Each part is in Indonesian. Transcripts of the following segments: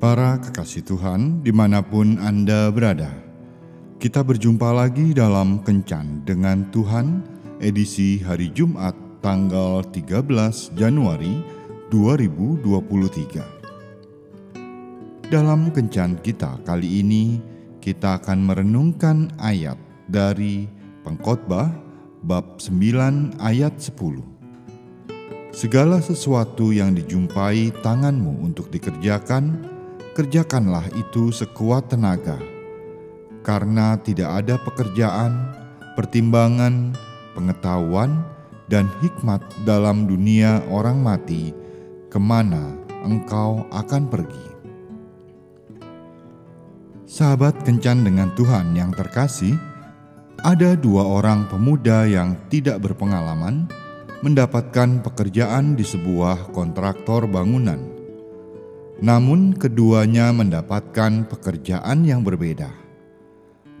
Para kekasih Tuhan, di mana pun Anda berada, kita berjumpa lagi dalam Kencan dengan Tuhan, edisi hari Jumat tanggal 13 Januari 2023. Dalam Kencan kita kali ini, kita akan merenungkan ayat dari Pengkhotbah bab 9 ayat 10. Segala sesuatu yang dijumpai tanganmu untuk dikerjakan, kerjakanlah itu sekuat tenaga, karena tidak ada pekerjaan, pertimbangan, pengetahuan, dan hikmat dalam dunia orang mati, ke mana engkau akan pergi. Sahabat kencan dengan Tuhan yang terkasih, ada dua orang pemuda yang tidak berpengalaman mendapatkan pekerjaan di sebuah kontraktor bangunan namun keduanya mendapatkan pekerjaan yang berbeda.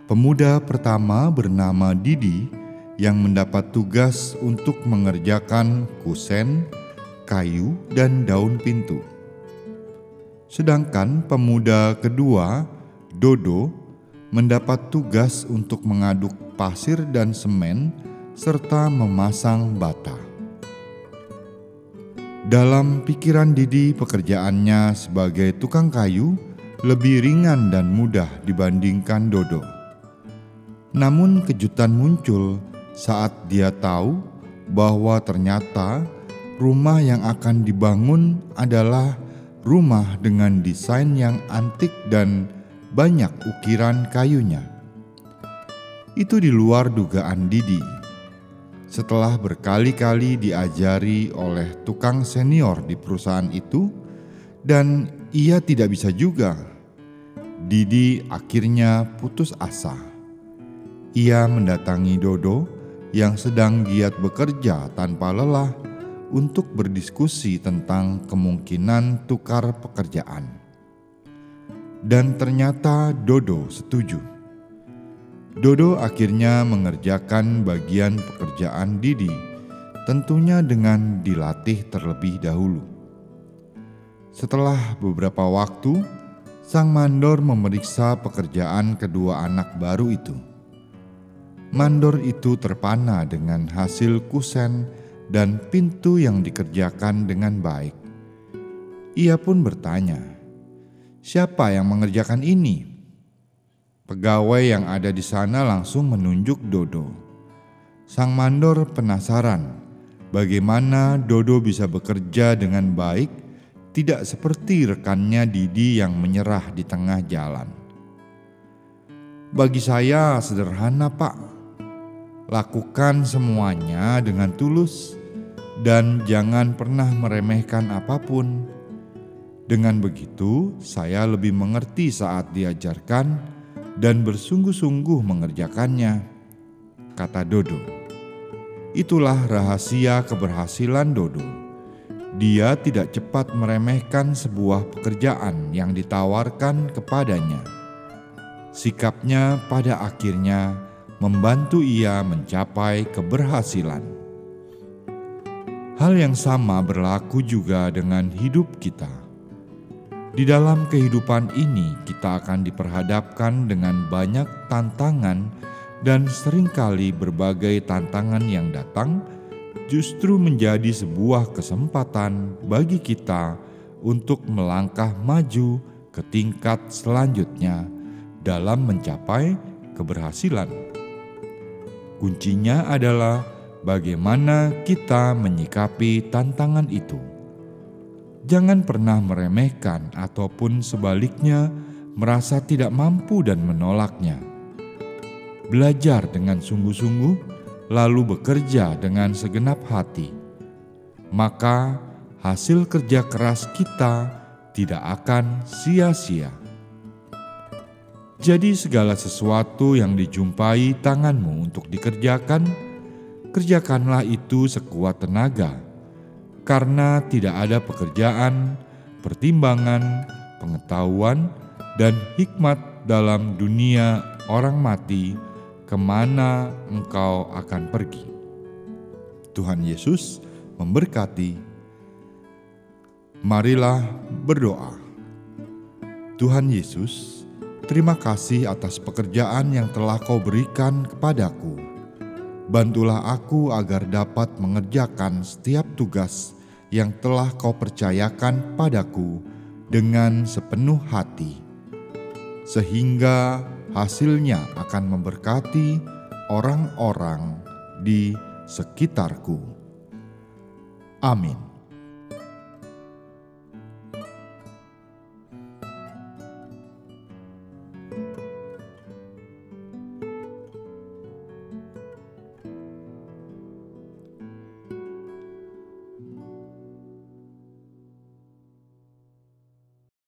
Pemuda pertama bernama Didi yang mendapat tugas untuk mengerjakan kusen, kayu, dan daun pintu. Sedangkan pemuda kedua, Dodo, mendapat tugas untuk mengaduk pasir dan semen serta memasang bata. Dalam pikiran Didi, pekerjaannya sebagai tukang kayu lebih ringan dan mudah dibandingkan Dodo. Namun, kejutan muncul saat dia tahu bahwa ternyata rumah yang akan dibangun adalah rumah dengan desain yang antik dan banyak ukiran kayunya. Itu di luar dugaan Didi setelah berkali-kali diajari oleh tukang senior di perusahaan itu, dan ia tidak bisa juga. Didi akhirnya putus asa. Ia mendatangi Dodo yang sedang giat bekerja tanpa lelah untuk berdiskusi tentang kemungkinan tukar pekerjaan. Dan ternyata Dodo setuju. Dodo akhirnya mengerjakan bagian pekerjaan Didi, tentunya dengan dilatih terlebih dahulu. Setelah beberapa waktu, sang mandor memeriksa pekerjaan kedua anak baru itu. Mandor itu terpana dengan hasil kusen dan pintu yang dikerjakan dengan baik. Ia pun bertanya, "Siapa yang mengerjakan ini?" Pegawai yang ada di sana langsung menunjuk Dodo. Sang mandor penasaran bagaimana Dodo bisa bekerja dengan baik, tidak seperti rekannya Didi yang menyerah di tengah jalan. Bagi saya sederhana, Pak. Lakukan semuanya dengan tulus dan jangan pernah meremehkan apa pun. Dengan begitu, saya lebih mengerti saat diajarkan dan bersungguh-sungguh mengerjakannya, kata Dodo. Itulah rahasia keberhasilan Dodo. Dia tidak cepat meremehkan sebuah pekerjaan yang ditawarkan kepadanya. Sikapnya pada akhirnya membantu ia mencapai keberhasilan. Hal yang sama berlaku juga dengan hidup kita di dalam kehidupan ini, kita akan diperhadapkan dengan banyak tantangan, dan sering kali berbagai tantangan yang datang justru menjadi sebuah kesempatan bagi kita untuk melangkah maju ke tingkat selanjutnya dalam mencapai keberhasilan. Kuncinya adalah bagaimana kita menyikapi tantangan itu. Jangan pernah meremehkan ataupun sebaliknya merasa tidak mampu dan menolaknya. Belajar dengan sungguh-sungguh, lalu bekerja dengan segenap hati, maka hasil kerja keras kita tidak akan sia-sia. Jadi, segala sesuatu yang dijumpai tanganmu untuk dikerjakan, kerjakanlah itu sekuat tenaga karena tidak ada pekerjaan, pertimbangan, pengetahuan, dan hikmat dalam dunia orang mati, ke mana engkau akan pergi. Tuhan Yesus memberkati. Marilah berdoa. Tuhan Yesus, terima kasih atas pekerjaan yang telah Kau berikan kepadaku. Bantulah aku agar dapat mengerjakan setiap tugas yang telah Kau percayakan padaku dengan sepenuh hati, sehingga hasilnya akan memberkati orang-orang di sekitarku. Amin.